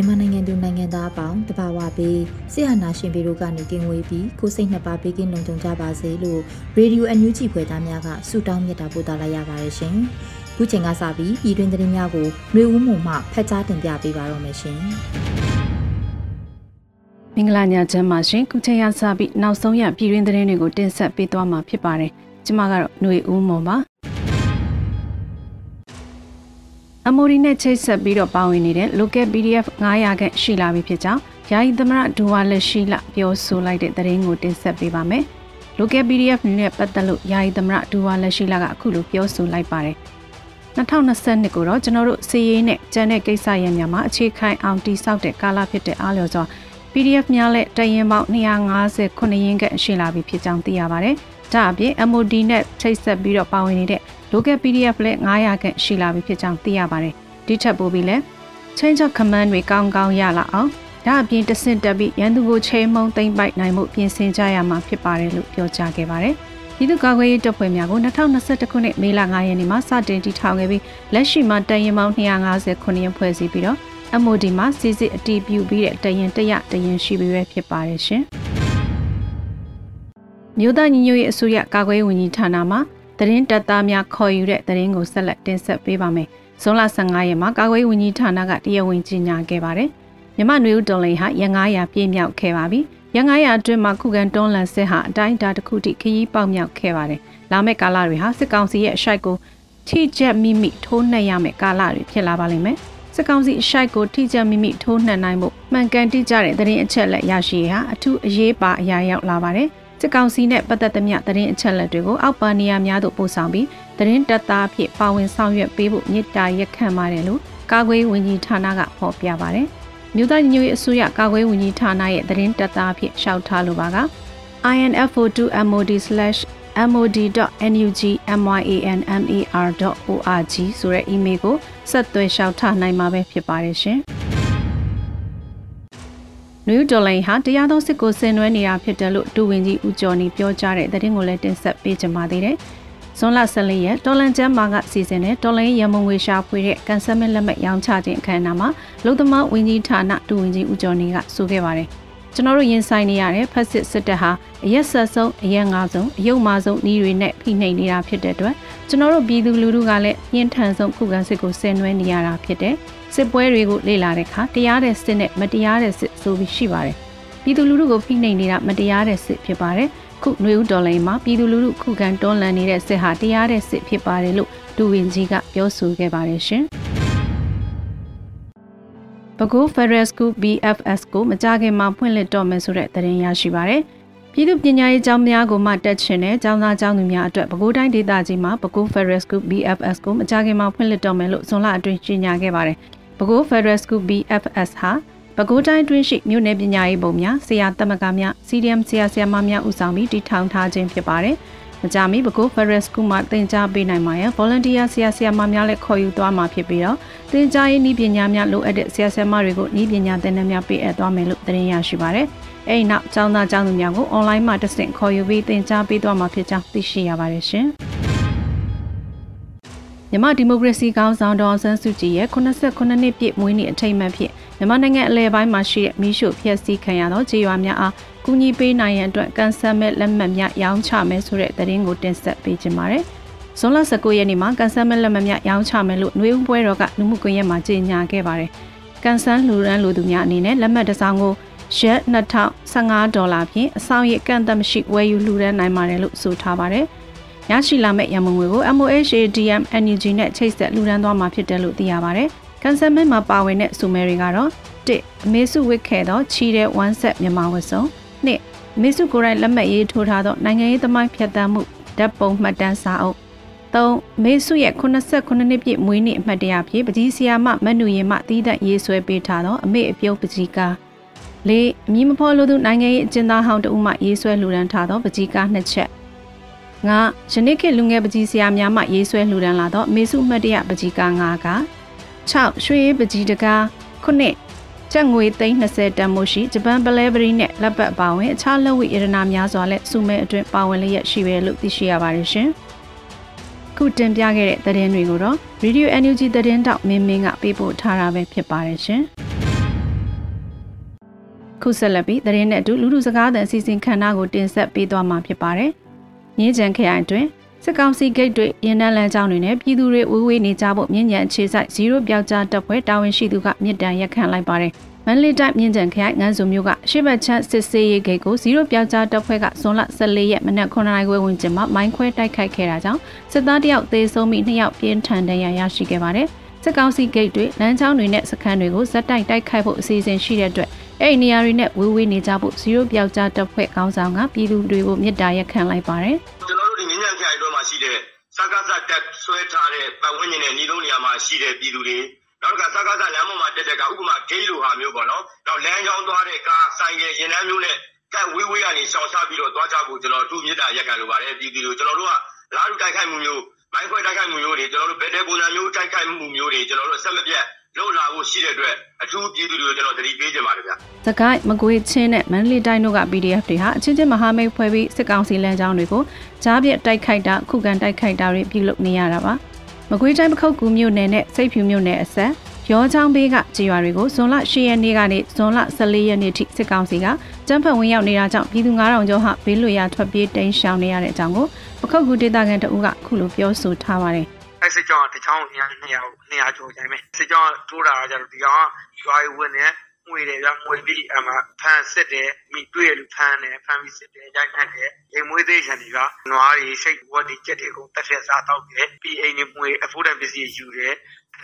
မြန်မာနိုင်ငံသူနိုင်ငံသားအပေါင်းတဘာဝပေးဆရာနာရှင်ပေတို့ကနေကင်းဝေးပြီးကိုစိတ်နှစ်ပါးပေးကင်းလုံခြုံကြပါစေလို့ရေဒီယိုအန်ယူဂျီဖွယ်သားများကဆုတောင်းမြတ်တာပို့သလာရပါတယ်ရှင်။ခုချိန်ကစပြီးပြည်တွင်သတင်းများကိုမျိုးဦးမှုမှဖတ်ကြားတင်ပြပေးပါတော့မယ်ရှင်။မင်္ဂလာညချမ်းပါရှင်။ခုချိန်ကစပြီးနောက်ဆုံးရပြည်တွင်သတင်းတွေကိုတင်ဆက်ပေးသွားမှာဖြစ်ပါတယ်။ကျွန်မကတော့ຫນွေဦးမော်ပါ။ အမိုရီနဲ့ချိတ်ဆက်ပြီးတော့ပါဝင်နေတဲ့ local PDF 900ခန့်ရှိလာပြီဖြစ်ကြောင်းယာယီသမရဒူဝါလက်ရှိလပြောဆိုလိုက်တဲ့သတင်းကိုတင်ဆက်ပေးပါမယ်။ local PDF နဲ့ပတ်သက်လို့ယာယီသမရဒူဝါလက်ရှိလကအခုလိုပြောဆိုလိုက်ပါတယ်။2022ကိုတော့ကျွန်တော်တို့စီရေးနဲ့ကျန်တဲ့ကိစ္စရပ်များမှာအခြေခိုင်အောင်တိစောက်တဲ့ကာလဖြစ်တဲ့အားလျော်စွာ PDF များလက်တရင်ပေါင်း259ရင်းခန့်ရှိလာပြီဖြစ်ကြောင်းသိရပါတယ်။ဒါအပြင် MOD နဲ့ချိတ်ဆက်ပြီးတော့ပါဝင်နေတဲ့ local PDF လည်း900ခန့်ရှိလာပြီဖြစ်ကြောင်းသိရပါတယ်။ဒီထက်ပိုပြီးလဲ change of command တွေကောင်းကောင်းရလာအောင်ဒါအပြင်တဆင့်တက်ပြီးရန်သူကိုချိန်မုံသိမ့်ပိုက်နိုင်မှုပြင်ဆင်ကြရမှာဖြစ်ပါတယ်လို့ပြောကြားခဲ့ပါတယ်။ပြည်သူ့ကာကွယ်ရေးတပ်ဖွဲ့များကို2021ခုနှစ်မေလ9ရက်နေ့မှာစတင်တည်ထောင်ခဲ့ပြီးလက်ရှိမှာတရင်ပေါင်း259ရင်ဖွဲ့စည်းပြီးတော့ MOD မှာစစ်စစ်အတီးပြုပြီးတဲ့တရင်တရတရင်ရှိပြီးပဲဖြစ်ပါတယ်ရှင်။မြို့သားညီညွတ်ရေးအစိုးရကာကွယ်ရေးဝန်ကြီးဌာနမှ သတင်းတပ်သားများခေါ်ယူတဲ့သတင်းကိုဆက်လက်တင်ဆက်ပေးပါမယ်။ဇွန်လ15ရက်မှာကာကွယ်ဝန်ကြီးဌာနကတရားဝင်ကြေညာခဲ့ပါတယ်။မြမနွေဦးတော်လိန်ဟာရ900ပြည့်မြောက်ခဲ့ပါပြီ။ရ900အတွင်းမှာခုခံတွန်းလှန်စစ်ဟာအတိုင်းအတာတစ်ခုထိခရီးပေါက်မြောက်ခဲ့ပါတယ်။လာမယ့်ကာလတွေဟာစစ်ကောင်စီရဲ့အရှိုက်ကိုထိကျက်မိမိထိုးနှက်ရမယ့်ကာလတွေဖြစ်လာပါလိမ့်မယ်။စစ်ကောင်စီအရှိုက်ကိုထိကျက်မိမိထိုးနှက်နိုင်မှုမှန်ကန်တိကျတဲ့သတင်းအချက်လက်ရရှိရာအထူးအရေးပါအရာရောက်လာပါတယ်။ စစ်ကောင်စီနဲ့ပတ်သက်သမျှသတင်းအချက်အလက်တွေကိုအောက်ပါနေရာများသို့ပို့ဆောင်ပြီးသတင်းတပ်သားအဖြစ်ပါဝင်ဆောင်ရွက်ပေးဖို့မြစ်တာရက်ခံပါတယ်လို့ကာကွယ်ဝန်ကြီးဌာနကဖော်ပြပါတယ်။မြို့သားညွေအစိုးရကာကွယ်ဝန်ကြီးဌာနရဲ့သတင်းတပ်သားအဖြစ်ရှောက်ထားလိုပါက info2mod/mod.nugmyanmar.org ဆိုတဲ့ email ကိုဆက်သွယ်ရှောက်ထားနိုင်မှာပဲဖြစ်ပါတယ်ရှင်။ နယူးဒေါ်လိန်ဟာတရားသောစစ်ကိုဆင်နွှဲနေတာဖြစ်တယ်လို့ဒူဝင်ကြီးဦးကျော်နေပြောကြားတဲ့သတင်းကိုလည်းတင်ဆက်ပေးကြပါသေးတယ်။ဇွန်လ14ရက်တော်လန်ကျမ်းမာကစီစဉ်တဲ့တော်လန်ရမုံငွေရှာဖွေတဲ့ကန်ဆယ်မလက်မှတ်ရောင်းချခြင်းအခမ်းအနားမှာလုံသမားဝင်ကြီးဌာနဒူဝင်ကြီးဦးကျော်နေကဆိုခဲ့ပါတယ်။ကျွန်တော်တို့ရင်ဆိုင်နေရတဲ့ဖက်စစ်စစ်တပ်ဟာအရက်ဆက်ဆုံးအရက်ငါးဆုံးအယုံမာဆုံးဤတွေနဲ့ဖိနှိပ်နေတာဖြစ်တဲ့အတွက်ကျွန်တော်တို့ပြည်သူလူထုကလည်းပြင်းထန်ဆုံးခုခံစစ်ကိုဆင်နွှဲနေရတာဖြစ်တဲ့စစ်ပွဲတွေကိုလေ့လာတဲ့အခါတရားတဲ့စစ်နဲ့မတရားတဲ့စစ် ဆိုပြီးရှိပါတယ်။ပြည်သူလူထုကိုဖိနှိပ်နေတာမတရားတဲ့စစ်ဖြစ်ပါတယ်။ခုຫນွေဦးတော်လိုင်းမှာပြည်သူလူထုခုခံတွန်းလှန်နေတဲ့စစ်ဟာတရားတဲ့စစ်ဖြစ်ပါတယ်လို့ဒူဝင်ကြီးကပြောဆိုခဲ့ပါတယ်ရှင်။ပဲခူး Federal School BFS ကိုမကြခင်မှာဖွင့်လှစ်တော့မယ်ဆိုတဲ့သတင်းရရှိပါတယ်။ပြည်သူပညာရေးကျောင်းများကိုမှတက်ချင်တဲ့ကျောင်းသားကျောင်းသူများအတွက်ပဲခူးတိုင်းဒေသကြီးမှာပဲခူး Federal School BFS ကိုမကြခင်မှာဖွင့်လှစ်တော့မယ်လို့ဇွန်လအတွင်းကြေညာခဲ့ပါတယ်။ပဲခူး Federal School BFS ဟာ ပဲခူးတိုင်းတွင်းရှိမြို့နယ်ပညာရေးပုံများဆရာသမဂ္ဂများ CDM ဆရာဆရာမများဦးဆောင်ပြီးတည်ထောင်ထားခြင်းဖြစ်ပါတယ်။မကြမီပဲခူး Federal School မှာသင်ကြားပေးနိုင်မှာရန် Volunteer ဆရာဆရာမများလည်းခေါ်ယူသွားမှာဖြစ်ပြီးတော့သင်ကြားရေးနည်းပညာများလိုအပ်တဲ့ဆရာဆရာမတွေကိုနည်းပညာသင်တန်းများပေးအပ်သွားမယ်လို့သတင်းရရှိပါတယ်။အဲဒီနောက်ကျောင်းသားကျောင်းသူများကို online မှာတက်ဆင့်ခေါ်ယူပြီးသင်ကြားပေးသွားမှာဖြစ်ကြောင်းသိရှိရပါတယ်ရှင်။မြန်မာဒီမိုကရေစီကောင်ဆောင်ဒေါ်ဆန်းစုကြည်ရဲ့89နှစ်ပြည့်မွေးနေ့အထိမ်းအမှတ်ဖြင့် မြန်မာနိုင်ငံအလဲပိုင်းမှာရှိတဲ့မီးရှို့ဖျက်ဆီးခံရသောခြေရွာများအားကူညီပေးနိုင်ရန်အတွက်ကန်ဆယ်မဲ့လက်မှတ်များရောင်းချမယ်ဆိုတဲ့သတင်းကိုတင်ဆက်ပေးခြင်းပါတယ်။ဇဇွန်လ19ရက်နေ့မှာကန်ဆယ်မဲ့လက်မမြရောင်းချမယ်လို့နှွေဦးပွဲတော်ကလူမှုကွန်ရက်မှာကြေညာခဲ့ပါတယ်။ကန်ဆယ်လူရန်လူသူများအနေနဲ့လက်မှတ်တစ်စောင်ကိုရက်2015ဒေါ်လာဖြင့်အဆောင်ရည်ကန့်သက်မရှိဝယ်ယူလှူဒန်းနိုင်ပါတယ်လို့ဆိုထားပါတယ်။ရရှိလာမယ့်ရမုံငွေကို MOHADM NUG နဲ့ချိတ်ဆက်လှူဒန်းသွားမှာဖြစ်တယ်လို့သိရပါတယ်။ ကန်ဆယ်မဲ့မှာပါဝင်တဲ့စုမဲတွေကတော့1အမေစုဝစ်ခဲ့သောချီတဲ့1ဆက်မြန်မာဝတ်စုံ2အမေစုကိုယ်တိုင်လက်မှတ်ရေးထိုးထားသောနိုင်ငံရေးသမိုင်းဖြတ်သန်းမှုဓာတ်ပုံမှတ်တမ်းစာအုပ်3မေစုရဲ့89နှစ်ပြည့်မွေးနေ့အမှတ်တရဖြစ်ပကြီးဆီယာမမနူရင်မတီးသက်ရေးဆွဲပေးထားသောအမေအပြုတ်ပကြီးကားလေးအမည်မဖော်လို့သူနိုင်ငံရေးအကျဉ်းသားဟောင်းတဦးမှရေးဆွဲလှူဒန်းထားသောပကြီးကားနှစ်ချက်ငါယနေ့ခေတ်လူငယ်ပကြီးဆရာများမှရေးဆွဲလှူဒန်းလာသောမေစုမှတ်တရပကြီးကား၅က 6ရွှေပကြီးတကား9ကျပ်ငွေ330တန်မို့ရှိဂျပန်ပလဲပရီနဲ့လက်ပတ်ပါဝင်အခြားလက်ဝိရတနာများစွာနဲ့စုမဲအတွင်းပါဝင်လျက်ရှိပဲလို့သိရှိရပါတယ်ရှင်။ခုတင်ပြခဲ့တဲ့သတင်းတွေကိုတော့ Radio NUG သတင်းတောက်မင်းမင်းကပေးပို့ထားတာပဲဖြစ်ပါတယ်ရှင်။ခုဆက်လက်ပြီးသတင်းနဲ့အတူလူလူစကားသံအစီအစဉ်ခန္ဓာကိုတင်ဆက်ပေးသွားမှာဖြစ်ပါတယ်။မြင်းကြံခရိုင်အတွင်း စစ်ကောင်စီဂိတ်တွေရင်းနှန်းလမ်းကြောင်းတွေနဲ့ပြည်သူတွေဝေးဝေးနေကြဖို့မြင့်ညံအခြေစိုက်0ပြောက်ကြားတပ်ဖွဲ့တာဝန်ရှိသူကမြစ်တမ်းရက်ခံလိုက်ပါတယ်။မန္တလေးတိုင်းမြင့်ကြံခရိုင်ငန်းစုံမြို့ကရှေ့ဘက်ချမ်းစစ်စေးရေးဂိတ်ကို0ပြောက်ကြားတပ်ဖွဲ့ကဇွန်လ14ရက်မနက်9:00နာရီဝန်းကျင်မှာမိုင်းခွဲတိုက်ခိုက်ခဲ့တာကြောင့်စစ်သားတယောက်သေဆုံးပြီး2ယောက်ပြင်းထန်ဒဏ်ရာရရှိခဲ့ပါတယ်။စစ်ကောင်စီဂိတ်တွေလမ်းကြောင်းတွေနဲ့စခန်းတွေကိုဇက်တိုက်တိုက်ခိုက်ဖို့အစီအစဉ်ရှိတဲ့အတွက်အဲ့ဒီနေရာတွေနဲ့ဝေးဝေးနေကြဖို့0ပြောက်ကြားတပ်ဖွဲ့ခေါင်းဆောင်ကပြည်သူတွေကိုမြစ်တာရက်ခံလိုက်ပါတယ်။ကျွန် စကားစတက်ဆွဲထားတဲ့ပတ်ဝန်းကျင်နဲ့ညီလုံးနေရာမှာရှိတဲ့ပြည်သူတွေနောက်ကစကားစလမ်းပေါ်မှာတက်တဲ့ကဥပမာဂိတ်လိုဟာမျိုးပေါ့နော်။နောက်လမ်းကြောင်းသွားတဲ့ကားဆိုင်ကရင်နှမ်းမျိုးနဲ့ကတ်ဝေးဝေးကနေရှောင်ရှားပြီးတော့သွားကြဖို့ကျွန်တော်တို့မြစ်တာရက်ခံလိုပါတယ်ပြည်သူတွေကျွန်တော်တို့ကလာလူတိုက်ခိုက်မှုမျိုးမိုင်းခွဲတိုက်ခိုက်မှုမျိုးတွေကျွန်တော်တို့ဘယ်တဲ့ပုံစံမျိုးတိုက်ခိုက်မှုမျိုးတွေကျွန်တော်တို့ဆက်မပြတ်လုံလာဖို့ရှိတဲ့အတွက်အထူးပြည်သူတွေကိုကျွန်တော်သတိပေးချင်ပါတယ်ဗျာ။သကိုင်းမကွေးချင်းနဲ့မန္တလေးတိုင်းတို့က PDF တွေဟာအချင်းချင်းမဟာမိတ်ဖွဲ့ပြီးစစ်ကောင်စီလမ်းကြောင်းတွေကို ကြားပြက်တိုက်ခိုက်တာခုခံတိုက်ခိုက်တာတွေပြုလုပ်နေရတာပါ။မကွေးတိုင်းပခုတ်ကူမြို့နယ်နဲ့စိတ်ဖြူမြို့နယ်အဆက်ရောချောင်းဘေးကကြေးရွာတွေကိုဇွန်လ10ရက်နေ့ကနေဇွန်လ14ရက်နေ့ထိစစ်ကောင်စီကကျန်းဖက်ဝင်ရောက်နေတာကြောင့်ပြည်သူ9000ကျော်ဟာဘေးလွတ်ရာထွက်ပြေးတိမ်းရှောင်နေရတဲ့အကြောင်းကိုပခုတ်ကူဒေသခံတအုပ်ကခုလိုပြောဆိုထားပါတယ်။အဲ့စစ်ကြောင်းတချောင်း200 200ကျော်ကျိုင်းမယ်စစ်ကြောင်းထိုးတာကြတော့ဒီကောင်ရွာရွဝင်နေ ငွေတယ်ဗျငွေပြီးအမှဖမ်းစစ်တယ်မိတွေ့ရလူဖမ်းတယ်ဖမ်းပြီးစစ်တယ်ရိုက်နှက်တယ်အိမ်မွေးသေးချင်တွေကနွားတွေစိတ်ဝတ်တွေကြက်တွေကိုတက်ထက်စားတော့တယ်ပြီးအိမ်တွေမွေအဖို့တန်ပစ္စည်းယူတယ်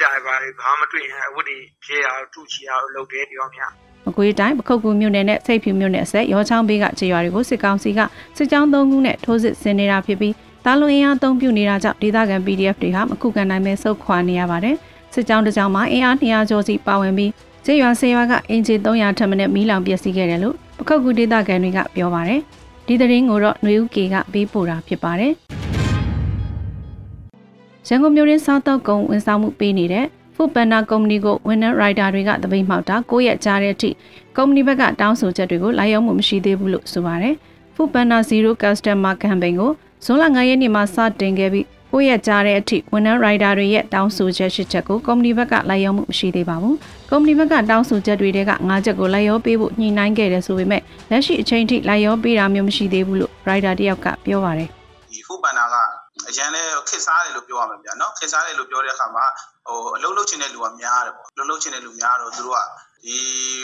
ဒါပါလေဘာမှတွေ့ရင်အဝတ်တွေဖြဲအောင်ထုချီအောင်လုပ်တယ်ဒီကောင်များမကွေးတိုင်းပခုတ်ကူမြို့နယ်နဲ့စိတ်ဖြူမြို့နယ်အဆက်ရောချောင်းဘေးကခြေရွာတွေကိုစစ်ကောင်စီကစစ်ကြောင်း၃ခုနဲ့ထိုးစစ်ဆင်နေတာဖြစ်ပြီးတာလွန်အင်အားအုံပြုနေတာကြောင့်ဒေသခံ PDF တွေဟာမခုခံနိုင်ပဲဆုတ်ခွာနေရပါတယ်။စစ်ကြောင်းတစ်ကြောင်းမှာအင်အား200ကျော်စီပါဝင်ပြီး ကျေးရွာဆေးရွာကအင်ဂျီ300ထပ်မံနဲ့မီးလောင်ပျက်စီးခဲ့တယ်လို့ပခုတ်ကူဒေသခံတွေကပြောပါတယ်။ဒီသတင်းကိုတော့ຫນွေဦးကေကပေးပို့တာဖြစ်ပါတယ်။ရန်ကုန်မြို့ရင်းစားတောက်ကုံဝန်ဆောင်မှုပေးနေတဲ့ဖူပန်နာကုမ္ပဏီကို Winner Rider တွေကတပိတ်မှောက်တာ9ရက်ကြာတဲ့အထိကုမ္ပဏီဘက်ကတောင်းဆိုချက်တွေကိုလိုက်ရောက်မှုမရှိသေးဘူးလို့ဆိုပါတယ်။ဖူပန်နာ0 Customer Campaign ကိုဇွန်လ9ရက်နေ့မှာစတင်ခဲ့ပြီး ကိုရက်ကြားတဲ့အထိဝန်ထမ်းရိုက်တာတွေရဲ့တောင်းဆိုချက်ရှစ်ချက်ကိုကုမ္ပဏီဘက်ကလိုက်ရောမှုမရှိသေးပါဘူး။ကုမ္ပဏီဘက်ကတောင်းဆိုချက်တွေက9ချက်ကိုလိုက်ရောပေးဖို့ညှိနှိုင်းခဲ့တယ်ဆိုပေမဲ့လက်ရှိအချိန်ထိလိုက်ရောပေးတာမျိုးမရှိသေးဘူးလို့ရိုက်တာတယောက်ကပြောပါတယ်။ဒီဖူပန်နာကအရန်လဲခစ်စားတယ်လို့ပြောရမှာဗျာနော်ခစ်စားတယ်လို့ပြောတဲ့အခါမှာဟိုအလုံးလုံးချင်တဲ့လူကများတယ်ပေါ့အလုံးလုံးချင်တဲ့လူများတော့သူတို့ကဒီ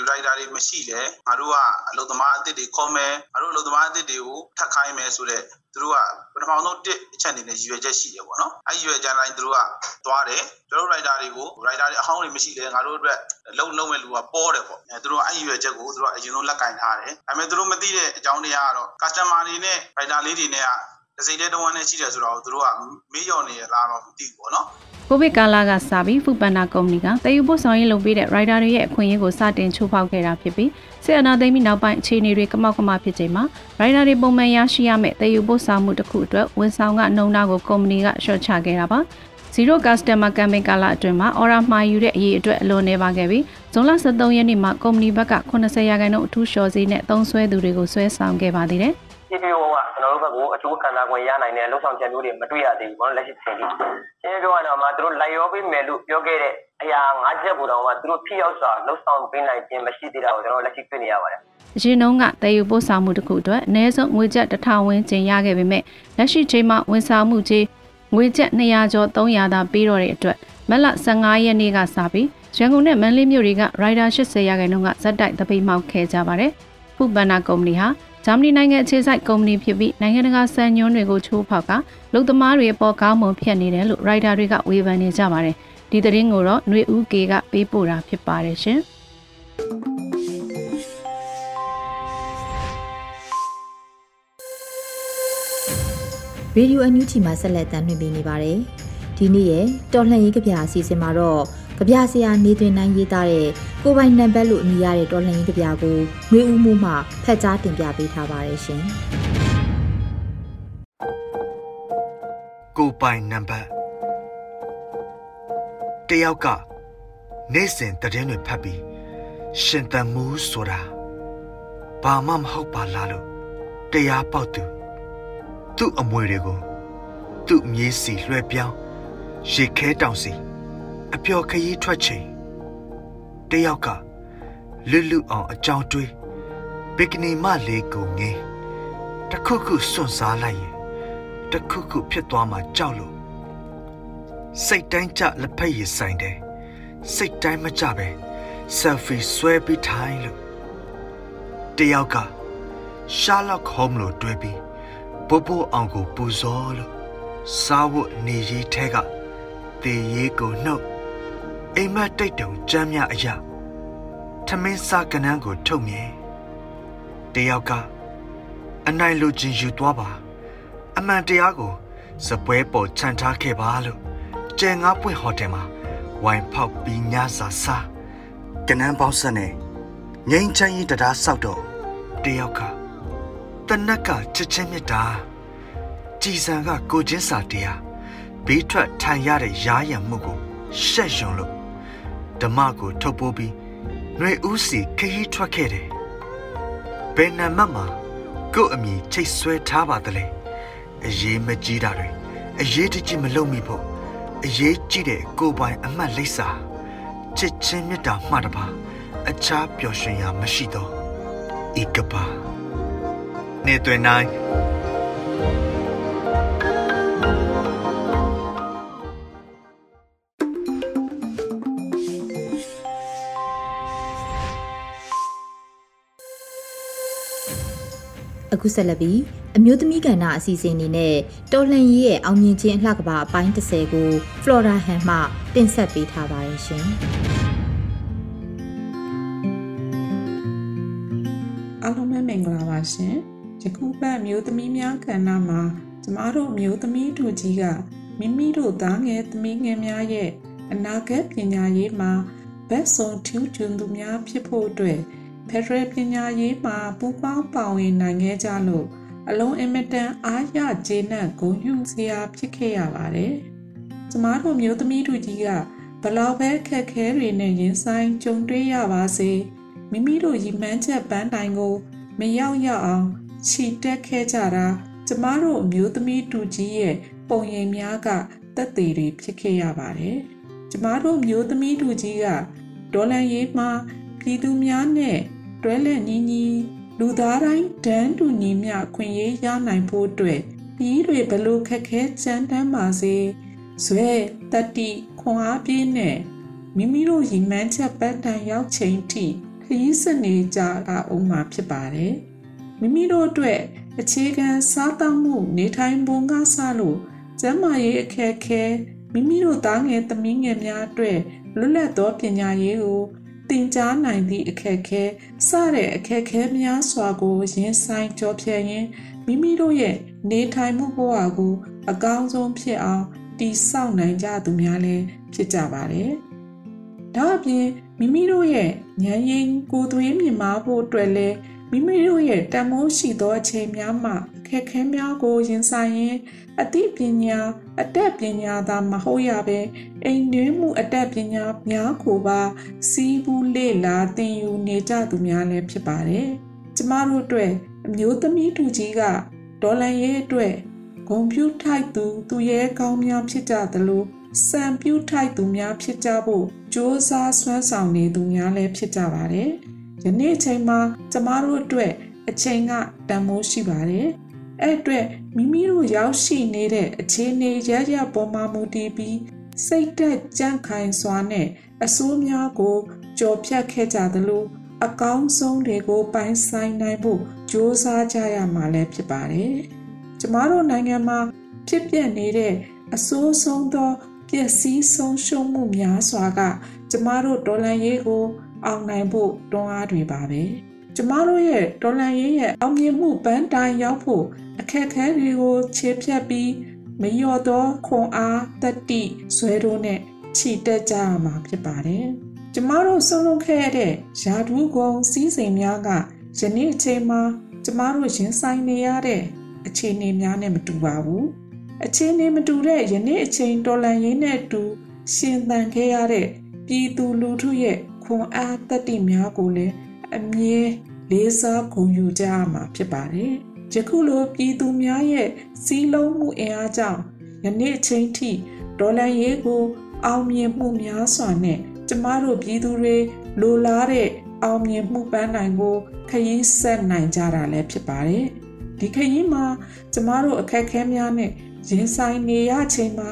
rider တွေမရှိလဲငါတို့ကအလုပ်သမားအသစ်တွေခေါ်မယ်ငါတို့အလုပ်သမားအသစ်တွေကိုထပ်ခိုင်းမယ်ဆိုတော့ သူတို့ကပထမဆုံးတစ်အချက်အနေနဲ့ရည်ရွယ်ချက်ရှိတယ်ပေါ့နော်အဲရည်ရွယ်ချက်တိုင်းသူတို့ကသွားတယ်ကျွန်တော် rider တွေကို rider တွေအဟောင်းတွေမရှိလဲငါတို့အတွက်လုံလုံမဲ့လူကပေါ်တယ်ပေါ့အဲသူတို့အဲရည်ရွယ်ချက်ကိုသူတို့ကအရင်ဆုံးလက်ကင်ထားတယ်ဒါပေမဲ့သူတို့မသိတဲ့အကြောင်းတရားကတော့ customer တွေနဲ့ rider လေးတွေနဲ့ကတစ်စိတ်တည်းတဝမ်းနဲ့ရှိတယ်ဆိုတော့သူတို့ကမေးလျော်နေရလားတော့မသိဘူးပေါ့နော်ကိုဗစ်ကာလကစပြီးဖူပန်နာကုမ္ပဏီကတည်ယူပို့ဆောင်ရေးလုပ်ပေးတဲ့ rider တွေရဲ့အခွင့်အရေးကိုစတင်ချိုးဖောက်ခဲ့တာဖြစ်ပြီး စစ်အာဏာသိမ်းပြီးနောက်ပိုင်းအခြေအနေတွေကမောက်ကမဖြစ်ချိန်မှာ rider တွေပုံမှန်ရရှိရမယ့်တည်ယူပို့ဆောင်မှုတစ်ခုအတွက်ဝန်ဆောင်ကနှုံနာကိုကုမ္ပဏီကရှော့ချခဲ့တာပါ။ Zero Customer Campaign ကာလအတွင်းမှာ Aura မှာယူတဲ့အရေးအတွက်အလွန်နေပါခဲ့ပြီးဇွန်လ23ရက်နေ့မှာကုမ္ပဏီဘက်က80ရာခိုင်နှုန်းအထူးလျှော်ဈေးနဲ့သုံးစွဲသူတွေကိုဆွဲဆောင်ခဲ့ပါသေးတယ်။ CPO ကကျွန် တော်တို့ဘက်ကိုအကျိုးခံစား권ရနိုင်တဲ့လှုပ်ဆောင်ချက်မျိုးတွေမတွေ့ရသေးဘူးပေါ့နော်လက်ရှိချိန်ထိရှင်းပြောရတော့မှသူတို့လိုက်ရောပေးမယ်လို့ပြောခဲ့တဲ့အရာ၅ချက်ကိုတော့မှသူတို့ဖိရောက်စွာလှုပ်ဆောင်ပေးနိုင်ခြင်းမရှိသေးတာကိုကျွန်တော်လက်ရှိတွေ့နေရပါတယ်အရင်တုန်းကတည်ယူပို့ဆောင်မှုတစ်ခုအတွက်အနည်းဆုံးငွေကျပ်တစ်ထောင်ဝန်းကျင်ရခဲ့ပေမဲ့လက်ရှိချိန်မှာဝန်ဆောင်မှုကြီးငွေကျပ်200ကျော်300သာပေးတော့တဲ့အတွက်မက်လ15ရက်နေ့ကစပြီးရန်ကုန်နဲ့မန္တလေးမြို့တွေကရိုက်တာ80ရာခိုင်နှုန်းကဇက်တိုက်တပိတ်မှောက်ခဲ့ကြပါတယ်။ဖူဘန်နာကုမ္ပဏီဟာ ဂျာမနီနိုင်ငံအခြေစိုက်ကုမ္ပဏီဖြစ်ပြီးနိုင်ငံတကာစံညွှန်းတွေကိုချိုးဖောက်ကလုံသမားတွေအပေါ်ကောင်းမွန်ဖြစ်နေတယ်လို့ရိုက်တာတွေကဝေဖန်နေကြပါတယ်။ဒီသတင်းကိုတော့ຫນွေဦးကေကပေးပို့တာဖြစ်ပါတယ်ရှင်။ရေဒီယိုအန်ယူဂျီမှာဆက်လက်တင်ပြနေပါတယ်။ဒီနေ့ရဲ့တော်လှန်ရေးကြပြအစီအစဉ်မှာတော့ကြပြဆရာနေသွင်းနိုင်ရေးသားတဲ့ ကိုပိုင်နံပါတ်လို့အမည်ရတဲ့တော်လှန်ရေးကြပြကိုနှွေဦးမှုမှဖတ်ကြားတင်ပြပေးထားပါတယ်ရှင်။ကိုပိုင်နံပါတ်တယောက်ကနေ့စဉ်တည်င်းတွေဖတ်ပြီးရှင်တန်မှုဆိုတာဘာမှမဟုတ်ပါလားလို့တရားပေါက်သူသူ့အမွေတွေကိုသူ့မြေးစီလွှဲပြောင်းရေခဲတောင်စီအပျော်ခရီးထွက်ချိန် တယောက်ကလွတ်လွတ်အောင်အကြောင်းတွေးဘီကနီမလေးကိုငင်းတခုခုစွန့်စားလိုက်ရင်တခုခုဖြစ်သွားမှကြောက်လို့စိတ်တိုင်းကြလက်ဖက်ရည်ဆိုင်တယ်စိတ်တိုင်းမကြပဲဆယ်ဖီဆွဲပြီးထိုင်လို့တယောက်ကရှာလော့ဟုံးလို့တွဲပြီးပို့ပို့အောင်ကိုပူဇော်လို့စားဝတ်နေရေးထဲကတေရေးကိုနှုတ် အိမ်မက်တိတ်တုံကြမ်းမြအရာထမင်းစားကနန်းကိုထုတ်မြင်တယောက်ကအနိုင်လိုချင်ယူသွားပါအမှန်တရားကိုစပွဲပေါ်ခြံထားခဲ့ပါလို့ကျဲငါပွင့်ဟိုတယ်မှာဝိုင်ဖောက်ပြီးညစာစားကနန်းပေါင်းဆက်နဲ့ငိမ့်ချမ်းကြီးတရားဆောက်တော့တယောက်ကတနက်ကချစ်ချင်းမြတ်တာကြည်စံကကိုချင်းစာတရားဘေးထွက်ထိုင်ရတဲ့ရားရံမှုကိုရှက်ရွံလို့ ဓမ္မကိုထုတ်ပိုးပြီးຫນွေဦးစီခရီးထွက်ခဲ့တယ်ဘယ်နံမတ်မှာကို့အမိချိတ်ဆွဲထားပါသလဲအရေးမကြီးတာတွေအရေးတကြီးမလုပ်မိဖို့အရေးကြီးတဲ့ကိုပိုင်အမှတ်လိပ်စာချစ်ချင်းမြတ်တာမှတပါအခြားပျော်ရွှင်ရာမရှိတော့ဤကပါနေတွင်နိုင် အခုဆက်လက်ပြီးအမျိုးသမီးကဏ္ဍအစီအစဉ်အနေနဲ့တော်လှန်ရေးရဲ့အောင်မြင်ခြင်းအလှကပါအပိုင်း30ကို Flora Han မှတင်ဆက်ပေးထားပါတယ်ရှင်။အားလုံးပဲမင်္ဂလာပါရှင်။ယခုပတ်မျိုးသမီးများကဏ္ဍမှာကျမတို့မျိုးသမီးတို့ကြီးကမိမိတို့သားငယ်သမီးငယ်များရဲ့အနာဂတ်ပညာရေးမှာဘက်ဆုံးထူးချွန်သူများဖြစ်ဖို့အတွက် ဖက်ဒရယ်ပညာရေးမှာပူးပေါင်းပါဝင်နိုင်ခဲ့ကြလို့အလုံးအင်မတန်အားရကျေနပ်ဂုဏ်ယူစရာဖြစ်ခဲ့ရပါတယ်။ကျမတို့မျိုးသမီးတို့ကြီးကဘလောက်ပဲခက်ခဲတွေနဲ့ရင်ဆိုင်ကြုံတွေ့ရပါစေမိမိတို့ရည်မှန်းချက်ပန်းတိုင်ကိုမရောက်ရအောင်ခြိတက်ခဲ့ကြတာကျမတို့အမျိုးသမီးတူကြီးရဲ့ပုံရိပ်များကတက်သေးတွေဖြစ်ခဲ့ရပါတယ်။ကျမတို့မျိုးသမီးတူကြီးကဒေါ်လန်ရေးမှာ ပြည်သူများနဲ့တွဲလက်ညီညီလူသားတိုင်းဒန်းတူညီမျှခွင့်ရေးရနိုင်ဖို့အတွက်ပြည်တွေဘလို့ခက်ခဲကြမ်းတမ်းပါစေဇွဲတတိခွန်အားပြည့်နဲ့မိမိတို့ရည်မှန်းချက်ပတ်တန်ရောက်ချိန်ထိခရီးစနေကြတာအောင်မှာဖြစ်ပါတယ်မိမိတို့အတွက်အခြေခံစားသောက်မှုနေထိုင်ပုံကစလို့ကျန်းမာရေးအခက်အခဲမိမိတို့သားငယ်သမီးငယ်များအတွက်လွတ်လပ်သောပညာရေးကို တင်ကြားနိုင်သည့်အခက်အခဲစတဲ့အခက်အခဲများစွာကိုရင်ဆိုင်ကြောဖြတ်ရင်းမိမိတို့ရဲ့နေထိုင်မှုဘဝကိုအကောင်းဆုံးဖြစ်အောင်တည်ဆောက်နိုင်ကြသူများလည်းဖြစ်ကြပါတယ်။ဒါအပြင်မိမိတို့ရဲ့ဉာဏ်ရင်းကိုယ်သွေးမြင်မာဖို့အတွက်လည်းမိမိတို့ရဲ့တန်မိုးရှိသောအချိန်များမှာအ ခက်ခဲများကို ရင်ဆိုင်ရင်းအသိပညာအတတ်ပညာသာမဟုတ်ရပဲအိမ်နွေးမှုအတတ်ပညာများကိုပါစီးပူးလေ့လာသင်ယူနေကြသူများလည်းဖြစ်ပါတယ်။ကျမတို့အတွက်အမျိုးသမီးတူကြီးကဒေါ်လာရဲ့အတွက်ဂုံပြူထိုက်သူသူရဲ့ကောင်းများဖြစ်ကြသလိုစံပြူထိုက်သူများဖြစ်ကြဖို့စ조사ဆွမ်းဆောင်နေသူများလည်းဖြစ်ကြပါတယ်။ယနေ့အချိန်မှာကျမတို့အတွက်အချိန်ကတန်မိုးရှိပါတယ် အဲ့အတွက်မိမိတို့ရောက်ရှိနေတဲ့အခြေအနေရရပေါ်မှာမူတည်ပြီးစိတ်သက်ကြန့်ခိုင်စွာနဲ့အဆိုးများကိုကြော်ဖြတ်ခဲ့ကြသလိုအကောင်းဆုံးတွေကိုပိုင်ဆိုင်နိုင်ဖို့ကြိုးစားကြရမှာလည်းဖြစ်ပါတယ်။ကျမတို့နိုင်ငံမှာဖြစ်ပျက်နေတဲ့အဆိုးဆုံးသောပျက်စီးဆုံးရှုံးမှုများစွာက ကျမတို့ဒေါ်လာရေးကို အောင်နိုင်ဖို့တွန်းအားတွေပါပဲ။ ကျမတို့ရဲ့ဒေါ်လာရေးရဲ့အောင်မြင်မှုပန်းတိုင်ရောက်ဖို့အခက်အခဲတွေကိုခြေဖြတ်ပြီးမလျော့သောခွန်အားတတိဇွဲတို့နဲ့ခြိတက်ကြရမှာဖြစ်ပါတယ်။ကျမတို့ဆုံးလုံးခဲ့တဲ့ယာဒူးကုံစီးစိမ်များကယနေ့အချိန်မှာကျမတို့ရင်ဆိုင်နေရတဲ့အခြေအနေများနဲ့မတူပါဘူး။အခြေအနေမတူတဲ့ယနေ့အချိန်တော်လန်ရင်းနဲ့တူရှင်သန်ခဲ့ရတဲ့ပြည်သူလူထုရဲ့ခွန်အားတတိများကိုလည်း အမြဲလေးစားဂုဏ်ယူကြရမှာဖြစ်ပါတယ်။ယခုလိုပြည်သူများရဲ့စီးလုံးမှုအင်အားကြောင့်ယနေ့ချိန်ထိဒေါ်လာရေးကိုအောင်မြင်မှုများစွာနဲ့ကျမတို့ပြည်သူတွေလိုလားတဲ့အောင်မြင်မှုပန်းနိုင်ကိုခရီးဆက်နိုင်ကြတာလည်းဖြစ်ပါတယ်။ဒီခရီးမှာကျမတို့အခက်အခဲများနဲ့ရင်ဆိုင်နေရချိန်မှာ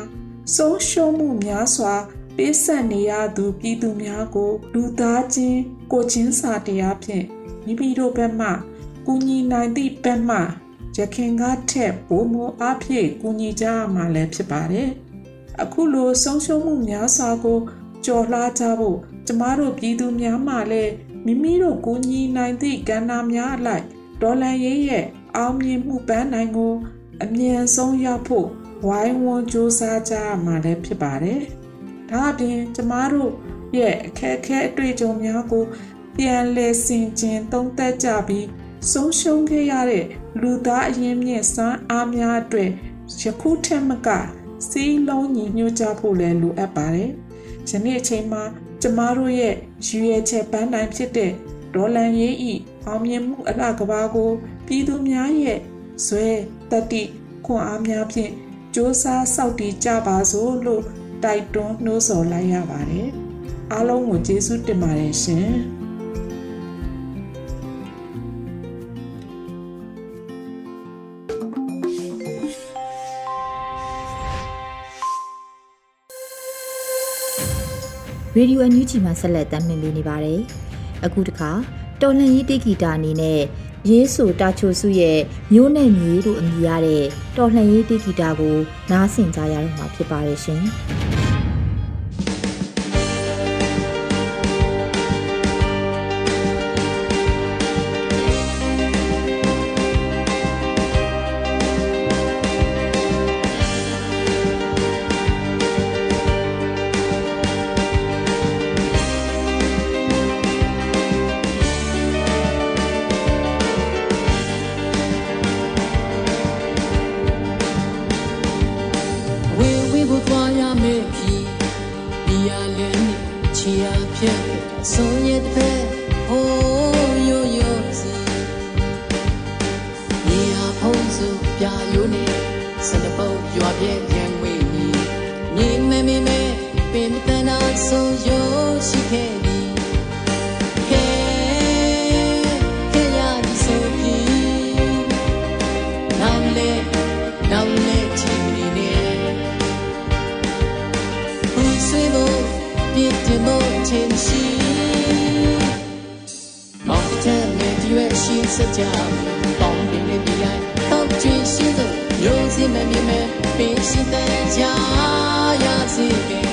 ဆုံးရှုံးမှုများစွာ ပေးဆက်နေရသူပြည်သူများကိုလူသားချင်းကိုချင်းစာတရားဖြင့်မိမိတို့ဘက်မှကူညီနိုင်သည့်ဘက်မှရခင်ကထက်ပိုမိုအားဖြင့်ကူညီကြရမှာလည်းဖြစ်ပါတယ်။အခုလိုဆုံးရှုံးမှုများစွာကိုကြော်လှကြဖို့ကျမတို့ပြည်သူများမှလည်းမိမိတို့ကူညီနိုင်သည့်ကဏ္ဍများအလိုက်ဒေါ်လာရေးရဲ့အောင်မြင်မှုပန်းနိုင်ကို အမြန်ဆုံးရောက်ဖို့ဝိုင်းဝန်းစူးစမ်းကြရမှာလည်းဖြစ်ပါတယ်။ ဒါအပြင်ကျမတို့ရဲ့အခက်အခဲအတွေ့အကြုံများကို ပြန်လည်ဆင်ခြင်သုံးသပ်ကြပြီးဆုံးရှုံးခဲ့ရတဲ့လူသားအရင်းမြစ်စွမ်းအားများအတွက်ယခုထက်မကစီးလုံးညီညွတ်ကြဖို့လည်းလိုအပ်ပါတယ်။ယနေ့အချိန်မှာကျမတို့ရဲ့ရည်ရွယ်ချက်ပန်းတိုင်းဖြစ်တဲ့ဒေါ်လန်ရေးဤအောင်မြင်မှုအလှကဘာကိုပြည်သူများရဲ့ဇွဲတတိခွန်အားများဖြင့်စ조사စောင့်တည်ကြပါစို့လို့ တိုက်တွန်းနှိုးဆော်လိုက်ရပါတယ်။အားလုံးကိုကျေးဇူးတင်ပါတယ်ရှင်။ Radio NUG မှာဆက်လက်တင်ပြနေပါတယ်။အခုတခါတော်လှန်ရေးတိဂီတာအနေနဲ့ ရေးဆိုတာချိုစုရဲ့မျိုးနဲ့မြေတို့အမည်ရတဲ့တော်လှန်ရေးတိဂီတာကိုနားဆင်ကြရတော့မှာဖြစ်ပါရဲ့ရှင်။ မြင့်တင်မို့ချင်ရှိမောင်တဲ့မြေကြီးရဲ့ရှိစကြပေါင်းပင်ရဲ့ပြိုင်တောက်ကျွေးရှိသောမျိုးစင်မမြင်မဲ့ပင်ရှိတဲ့ကြာရစေခဲ့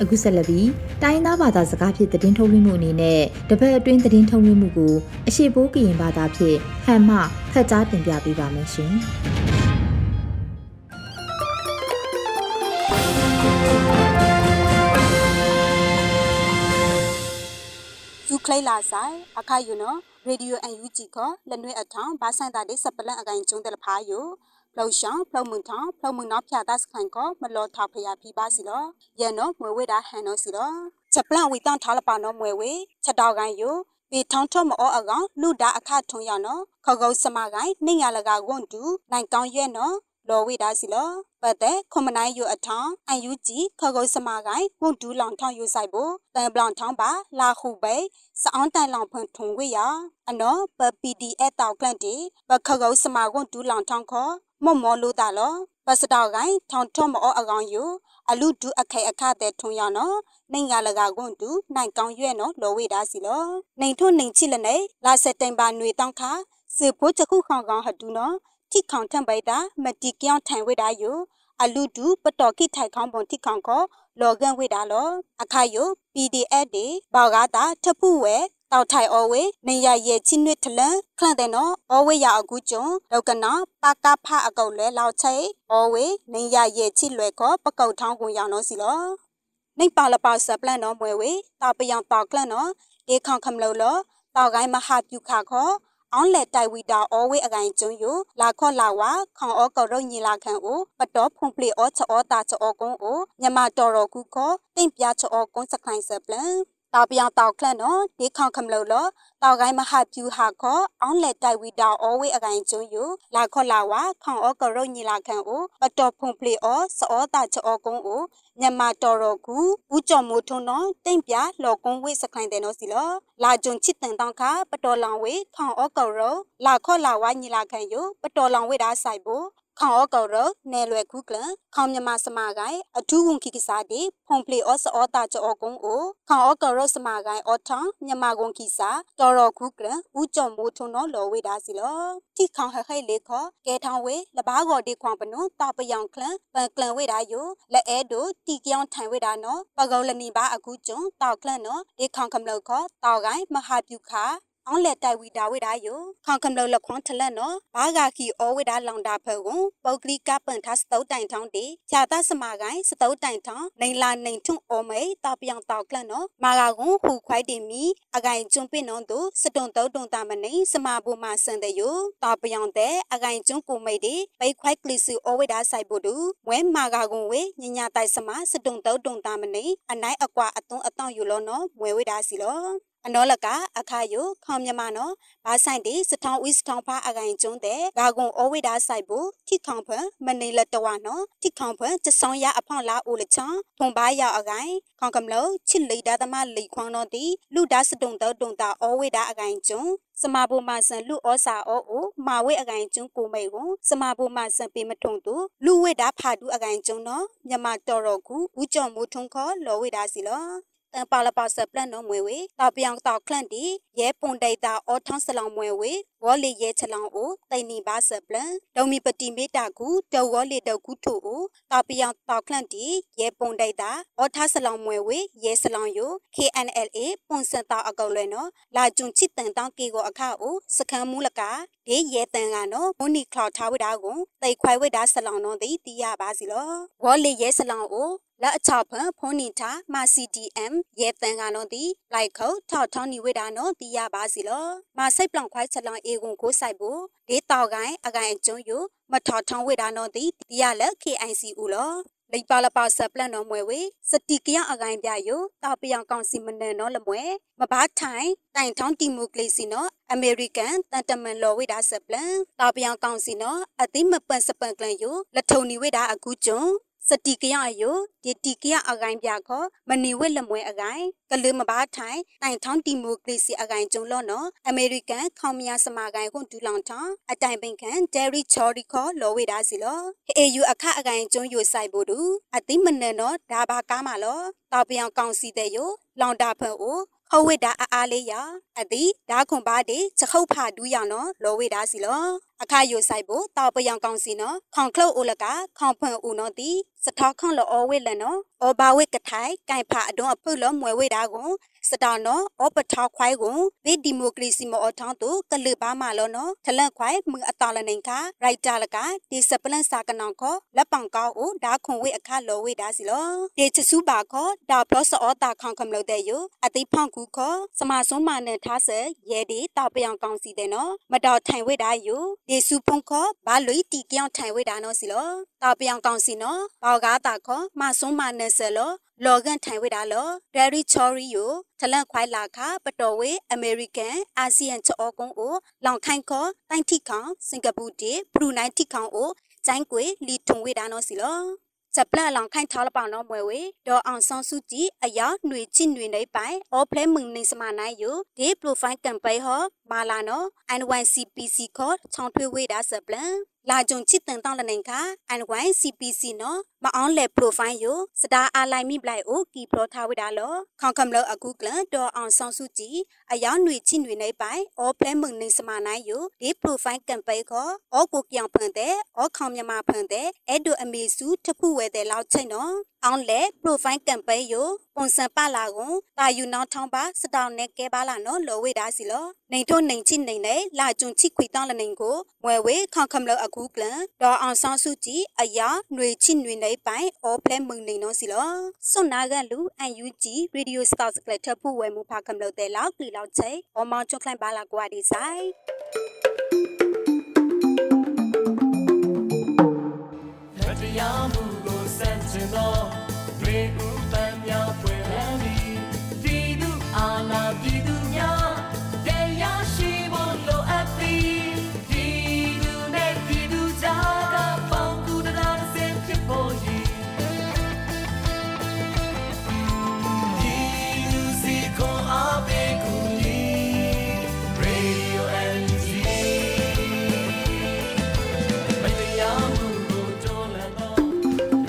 အခုဆက်လက်ပြီးတိုင်းသားဘာသာစကားဖြင့်သတင်းထုတ်လွှင့်မှုအနေနဲ့တပတ်အတွင်းသတင်းထုတ်လွှင့်မှုကိုအရှိပိုးကရင်ဘာသာဖြင့်ဟန်မှဖတ်ကြားတင်ပြပေးပါမယ်ရှင်။ဇူကလေးလာဆိုင်အခါယူနော်ရေဒီယိုအန်ယူဂျီကလက်နွေအထောင်ဘာဆိုင်တာတဲ့စပလန်အကိုင်ကျုံတယ်ဖာယို ဖလောက်ရှောင်းဖလောက်မှုန်ထောင်ဖလောက်မှုန်နောက်ဖြာသားစခိုင်ကမလောထောက်ဖျားဖိပါစီလောရန်နော်မွေဝဲတာဟန်နော်စီလောချက်ပလန်ဝီတန်ထားလပါနော်မွေဝဲချက်တောက်ကိုင်းယိုပေထောင်းထော့မအောအကောင်လူတာအခထုံရနော်ခေါကုတ်စမကိုင်းနှိညာလကဝွန်တူနိုင်ကောင်းရွဲ့နော်လော်ဝိဒါစီလောပတ်တဲ့ခွန်မနိုင်ယူအထောင်းအန်ယူဂျီခကုတ်စမကိုင်းဝွန်ဒူလောင်ထောင်းယူဆိုင်ဖို့တန်ပလောင်ထောင်းပါလာခုပဲစအောင်တန်လောင်ဖွန်ထုံဝေရအနော်ပ PDF တောက်ကလန့်တီပခကုတ်စမဝွန်ဒူလောင်ထောင်းခေါ် မော့မောလို့တာလောပစတောက်ကိုင်းထောင်ထော့မောအကောင်ယူအလူဒူအခိုက်အခတဲ့ထုံရနော်နိုင်ငါလကကွန်တူနိုင်ကောင်းရွဲ့နော်လော်ဝေတာစီလောနိုင်ထုံနိုင်ချစ်လနဲ့လာစက်တိုင်ပါຫນွေတောင်းခါစေဖို့ချခုခေါင်ကောင်ဟတူနော်ထိခေါင်ထံပိုက်တာမတိကြောင်ထိုင်ဝေတာယူအလူဒူပတော်ကိထိုင်ခေါင်ပွန်ထိခေါင်ကောလော်ကန်ဝေတာလောအခါယို PDF တွေဘောက်ကားတာထဖူဝဲ တောက်ထိုင်အော်ဝေနေရရဲ့ချင်းနွစ်ထလန်ခန့်တဲ့နော်အော်ဝေရအကူကျုံလောက်ကနာပါကဖအကုတ်လဲလောက်ချိအော်ဝေနေရရဲ့ချစ်လွယ်ကောပကုတ်ထောင်းကုန်ရောင်နော်စီလောနေပါလပါဆပ်လန်နော်မွဲဝေတောက်ပယံတောက်ကလန်နော်ဒေခေါခမလို့လောတောက်ကိုင်းမဟာပြူခါခောအောင်လက်တိုက်ဝီတာအောဝေးအကိုင်ကျုံယလာခော့လာဝါခေါင်အောကောရုံညီလာခံအိုပတော်ဖုန်ပလီအောချောတာချောကုန်းအိုမြမတော်တော်ကူခောတိန့်ပြချောကုန်းစခိုင်ဆပ်လန် တောက်ပြောင်တောက်ခလန့်နော်ဒီခေါခမလို့လောတောက်ကိုင်းမဟာပြူဟာခောအောင်လက်တိုက်ဝီတာအောဝေးအကိုင်ကျုံယလာခော့လာဝါခေါင်အောကရုံညီလာခံအိုပတော်ဖုန်ပလီအောစောတာချောကုန်းအိုညမတော်တော်ကူဦးကျော်မိုးထွန်းနော်တိန့်ပြလော်ကုန်းဝေးစခိုင်တဲ့နော်စီလောလာဂျွန်ချစ်တန်တောင်ခပတော်လောင်ဝေးခေါင်အောကရုံလာခော့လာဝါညီလာခံယပတော်လောင်ဝေးတာဆိုင်ဖို့ ခေါအောကောရနဲလွယ်ခုကလခေါမြမစမကိုင်အထူးဝန်ခိကစားတိဖုန်ပလီအော့စောတာကြောကုံအိုခေါအောကောရစမကိုင်အော်ထံမြမကွန်ခိစာတော်တော်ခုကလဦးကြုံမိုးထုံနော်လော်ဝေတာစီလောတိခေါဟဟဲလေခောကဲထောင်းဝေလဘာကောဒီခွန်ပနုတာပယောင်ကလပန်ကလဝေတာယိုလက်အဲဒိုတီကြောင်ထိုင်ဝေတာနော်ပကောလနီပါအခုကျုံတောက်ကလနော်ဒီခေါခမလောက်ခောတောက်ကိုင်မဟာပြူခါ အောင်လက်တိုက်ဝီဒါဝိဒါယိုခေါကံလောလခွန်ထလက်နော်ဘာဂါခီအောဝိဒါလောင်တာဖဲကိုပုတ်ကလီကပန်သစတုတ်တိုင်ထောင်းတီခြာတစမာကိုင်းစတုတ်တိုင်ထောင်းနိုင်လာနိုင်ထုံအောမေတောက်ပြောင်တောက်ကလနော်မာဂါကွန်ဟူခွိုက်တင်မီအကိုင်ကျွန်းပင်နော်တို့စတုံတုတ်တုံတာမနေစမာဘူမာစန်တဲ့ယိုတောက်ပြောင်တဲ့အကိုင်ကျွန်းကိုမိတ်တီပိတ်ခွိုက်ကလီစုအောဝိဒါဆိုင်ဖို့တူဝဲမာဂါကွန်ဝေညညာတိုက်စမာစတုံတုတ်တုံတာမနေအနိုင်အကွာအသွန်းအတောင့်ယူလို့နော်ဝဲဝိဒါစီလော အနောလကအခါယုခေါမြမနောဘာဆိုင်တီစထောင်းဝီစထောင်းဖာအကိုင်ကျုံတဲ့ဂါကွန်အဝိဒါဆိုင်ဘူးထိခေါဖမနေလတဝနောထိခေါဖကျဆောင်ရအဖောင်းလာအိုလချောင်းထုံပါရောက်အကိုင်ခေါကမလို့ချစ်လိဒါသမလိခွန်တော်တီလူဒါစတုံတော့တုံတာအဝိဒါအကိုင်ကျုံစမဘူမဆန်လူဩစာဩအိုမာဝဲအကိုင်ကျုံကိုမိတ်ကိုစမဘူမဆန်ပေမထုံတူလူဝဲတာဖာတူအကိုင်ကျုံနော်မြမတော်တော်ကူဦးကျော်မိုးထုံခေါ်လော်ဝဲတာစီလော တန်ပါလပါဆပ်ပလန်နော်မွေဝေတောက်ပြောင်တောက်ခလန့်တီရဲပွန်ဒိတာအော်ထောင်းစလောင်မွေဝေဝေါ်လီရဲချလောင်အိုတိုင်နီပါဆပ်ပလန်ဒုံမီပတိမေတာကူဒေဝေါ်လီဒေကူထူအိုတောက်ပြောင်တောက်ခလန့်တီရဲပွန်ဒိတာအော်ထားစလောင်မွေဝေရဲစလောင်ယို KNLA ပွန်စန်တာအကောက်လဲနော်လာဂျွန်ချစ်တန်တောင်းကေကိုအခအိုစခန်းမူလကဒေရဲတန်ကနော်မွနီကလောက်ထားဝိတာကိုတိတ်ခွိုင်ဝိတာစလောင်နော်တီတီရပါစီလောဝေါ်လီရဲစလောင်အို လက်အချောက်ဖန်ဖုန်နီတာမာ CDM ရဲတန်ကနော်တီလိုက်ခုတ်ထောက်ထောင်းနီဝိတာနော်တီရပါစီလောမာစိတ်ပလောင်ခွိုက်ချက်လောင်အေကွန်ကိုဆိုင်ဖို့ဒေတောက်ကိုင်းအကိုင်အကျုံယိုမထောက်ထောင်းဝိတာနော်တီတီရလက် KIC ဦးလောလိပါလပါဆပ်ပလန်တော်မွဲဝေစတိကရအကိုင်ပြယိုတာပယံကောင်စီမနန်နော်လမွဲမဘာထိုင်တိုင်ထောင်းတီမိုကရေစီနော်အမေရိကန်တန်တမန်လော်ဝိဒါဆပ်ပလန်တာပယံကောင်စီနော်အသိမပန်စပန်ကလန်ယိုလက်ထုံနီဝိဒါအခုကျုံ စတိကရအယိုဒီတိကရအကိုင်ပြခောမနီဝဲလမွဲအကိုင်ကลือမဘာထိုင်တိုင်ထောင်းဒီမိုကရေစီအကိုင်ကျုံလော့နော်အမေရိကန်ခေါမယာစမာကိုင်ကွန်ဒူလောင်ထောင်းအတိုင်ပင်ခံဒယ်ရီချော်ရီခောလော်ဝေဒါစီလောအေယူအခအကိုင်ကျုံယိုဆိုင်ဖို့တူအသိမနန်နော်ဒါဘာကားမလောတောက်ပြောင်ကောင်စီတဲ့ယိုလောင်တာဖန်အိုဟဝိတာအားအားလေးရအတိဓာခွန်ပါတိချက်ခုတ်ဖာဒူးရနော်လောဝိတာစီလော အခါယိုဆိုင်ဖို့တောက်ပယောင်ကောင်းစီနော်ခေါင်ခလုတ်အိုလကခေါင်ဖွန်ဦးနော်တီစထောက်ခေါန်လောအဝိလနော်အောဘာဝိကထိုင်ကင်ဖာအဒွန်အဖုလောမွဲဝိတာကိုစတာနော်အောပထောက်ခွိုင်းကိုဗီဒီမိုကရေစီမောအထောင်းတူကလဘာမလောနော်ထလန့်ခွိုင်းမအတာလနေခရိုက်တာလကဒီစပလန့်စာကနောင်ခောလက်ပံကောက်အိုဒါခွန်ဝိအခလောဝိတာစီလောဒီချစုပါခောဒါပလော့စောတာခေါင်ခမလို့တဲ့ယအတိဖောင်ကူခောစမဆုံးမနဲ့ထားဆဲရဲဒီတောက်ပြောင်ကောင်းစီတဲ့နော်မတော်ထိုင်ဝိတာယဒီစုဖုန်ခောဘာလွိတီကြောင်ထိုင်ဝိတာနော်စီလောတောက်ပြောင်ကောင်းစီနော်ဘောက်ကားတာခောမဆုံးမနဲ့ဆဲလောလော်ဂန်ထိုင်ဝိတာလောဒယ်ရီချော်ရီယိုထလန့်ခွိုင်လာခပတော်ဝေအမေရိကန်အာဆီယံချောကုန်းကိုလောင်ခိုင်ခောတိုင်ထိခေါစင်ကာပူတီဘရူနိုင်းထိခေါကိုကျိုင်းကွေလီထုံဝိတာနော်စီလော จะปลาหลังไข่ท้าละปางน้องมวยเวดออ่างซองสุจิอายาหนุยชินหนุยไหนไปออเพลมึงหนึ่งสมานาอยู่ดีโปรไฟล์กันไปฮอมาลาเนาะ NYCPC คอช่องทวีเวดาเสบลังလာကြုံချစ်တန်တောင်းလနေခါ NYCPC နော်မအောင်လေ profile ယိုစတာအလိုက်မိပလိုက်အိုကီပရိုထားဝိတာလောခေါင်ကမလို့အခုကလန်ဒေါ်အောင်ဆောင်စုကြည်အယောင်ຫນွေချင်းຫນွေနေပိုင်အော်ဖလဲမုန်နေစမနိုင်ယိုဒီ profile campaign ခေါ်အော်ကိုပြောင်ဖန်တဲ့အော်ခေါင်မြမဖန်တဲ့အဲ့ဒိုအမေစုတခုဝဲတဲ့လောက်ချိတ်နော် အောင်လေ profile campaign ယိုပုံစံပလာကွန်တာယူနောင်းထောင်းပါစတောင်းနဲ့ကဲပါလာနော်လောဝေတာစီလောနေထို့နေချိနေနဲ့လာကြုံချိခွေတောင်းလနေကိုမွဲဝေခေါခမ်လောအခုကလန်ဒေါ်အောင်ဆောင်စုကြည်အယာຫນွေချိຫນွေနေပိုင်အော်ဖလဲမုန်နေနော်စီလောစွန်နာကလူအန်ယူဂျီရေဒီယိုစတာစကလက်ထပ်ဖို့ဝဲမှုဖာခမ်လောတဲ့လောက်ဒီလောက်ချိအော်မောင်ချွတ်ခလိုက်ပါလာကွာဒီဆိုင်တရားမှု ကိုစန့်ကျ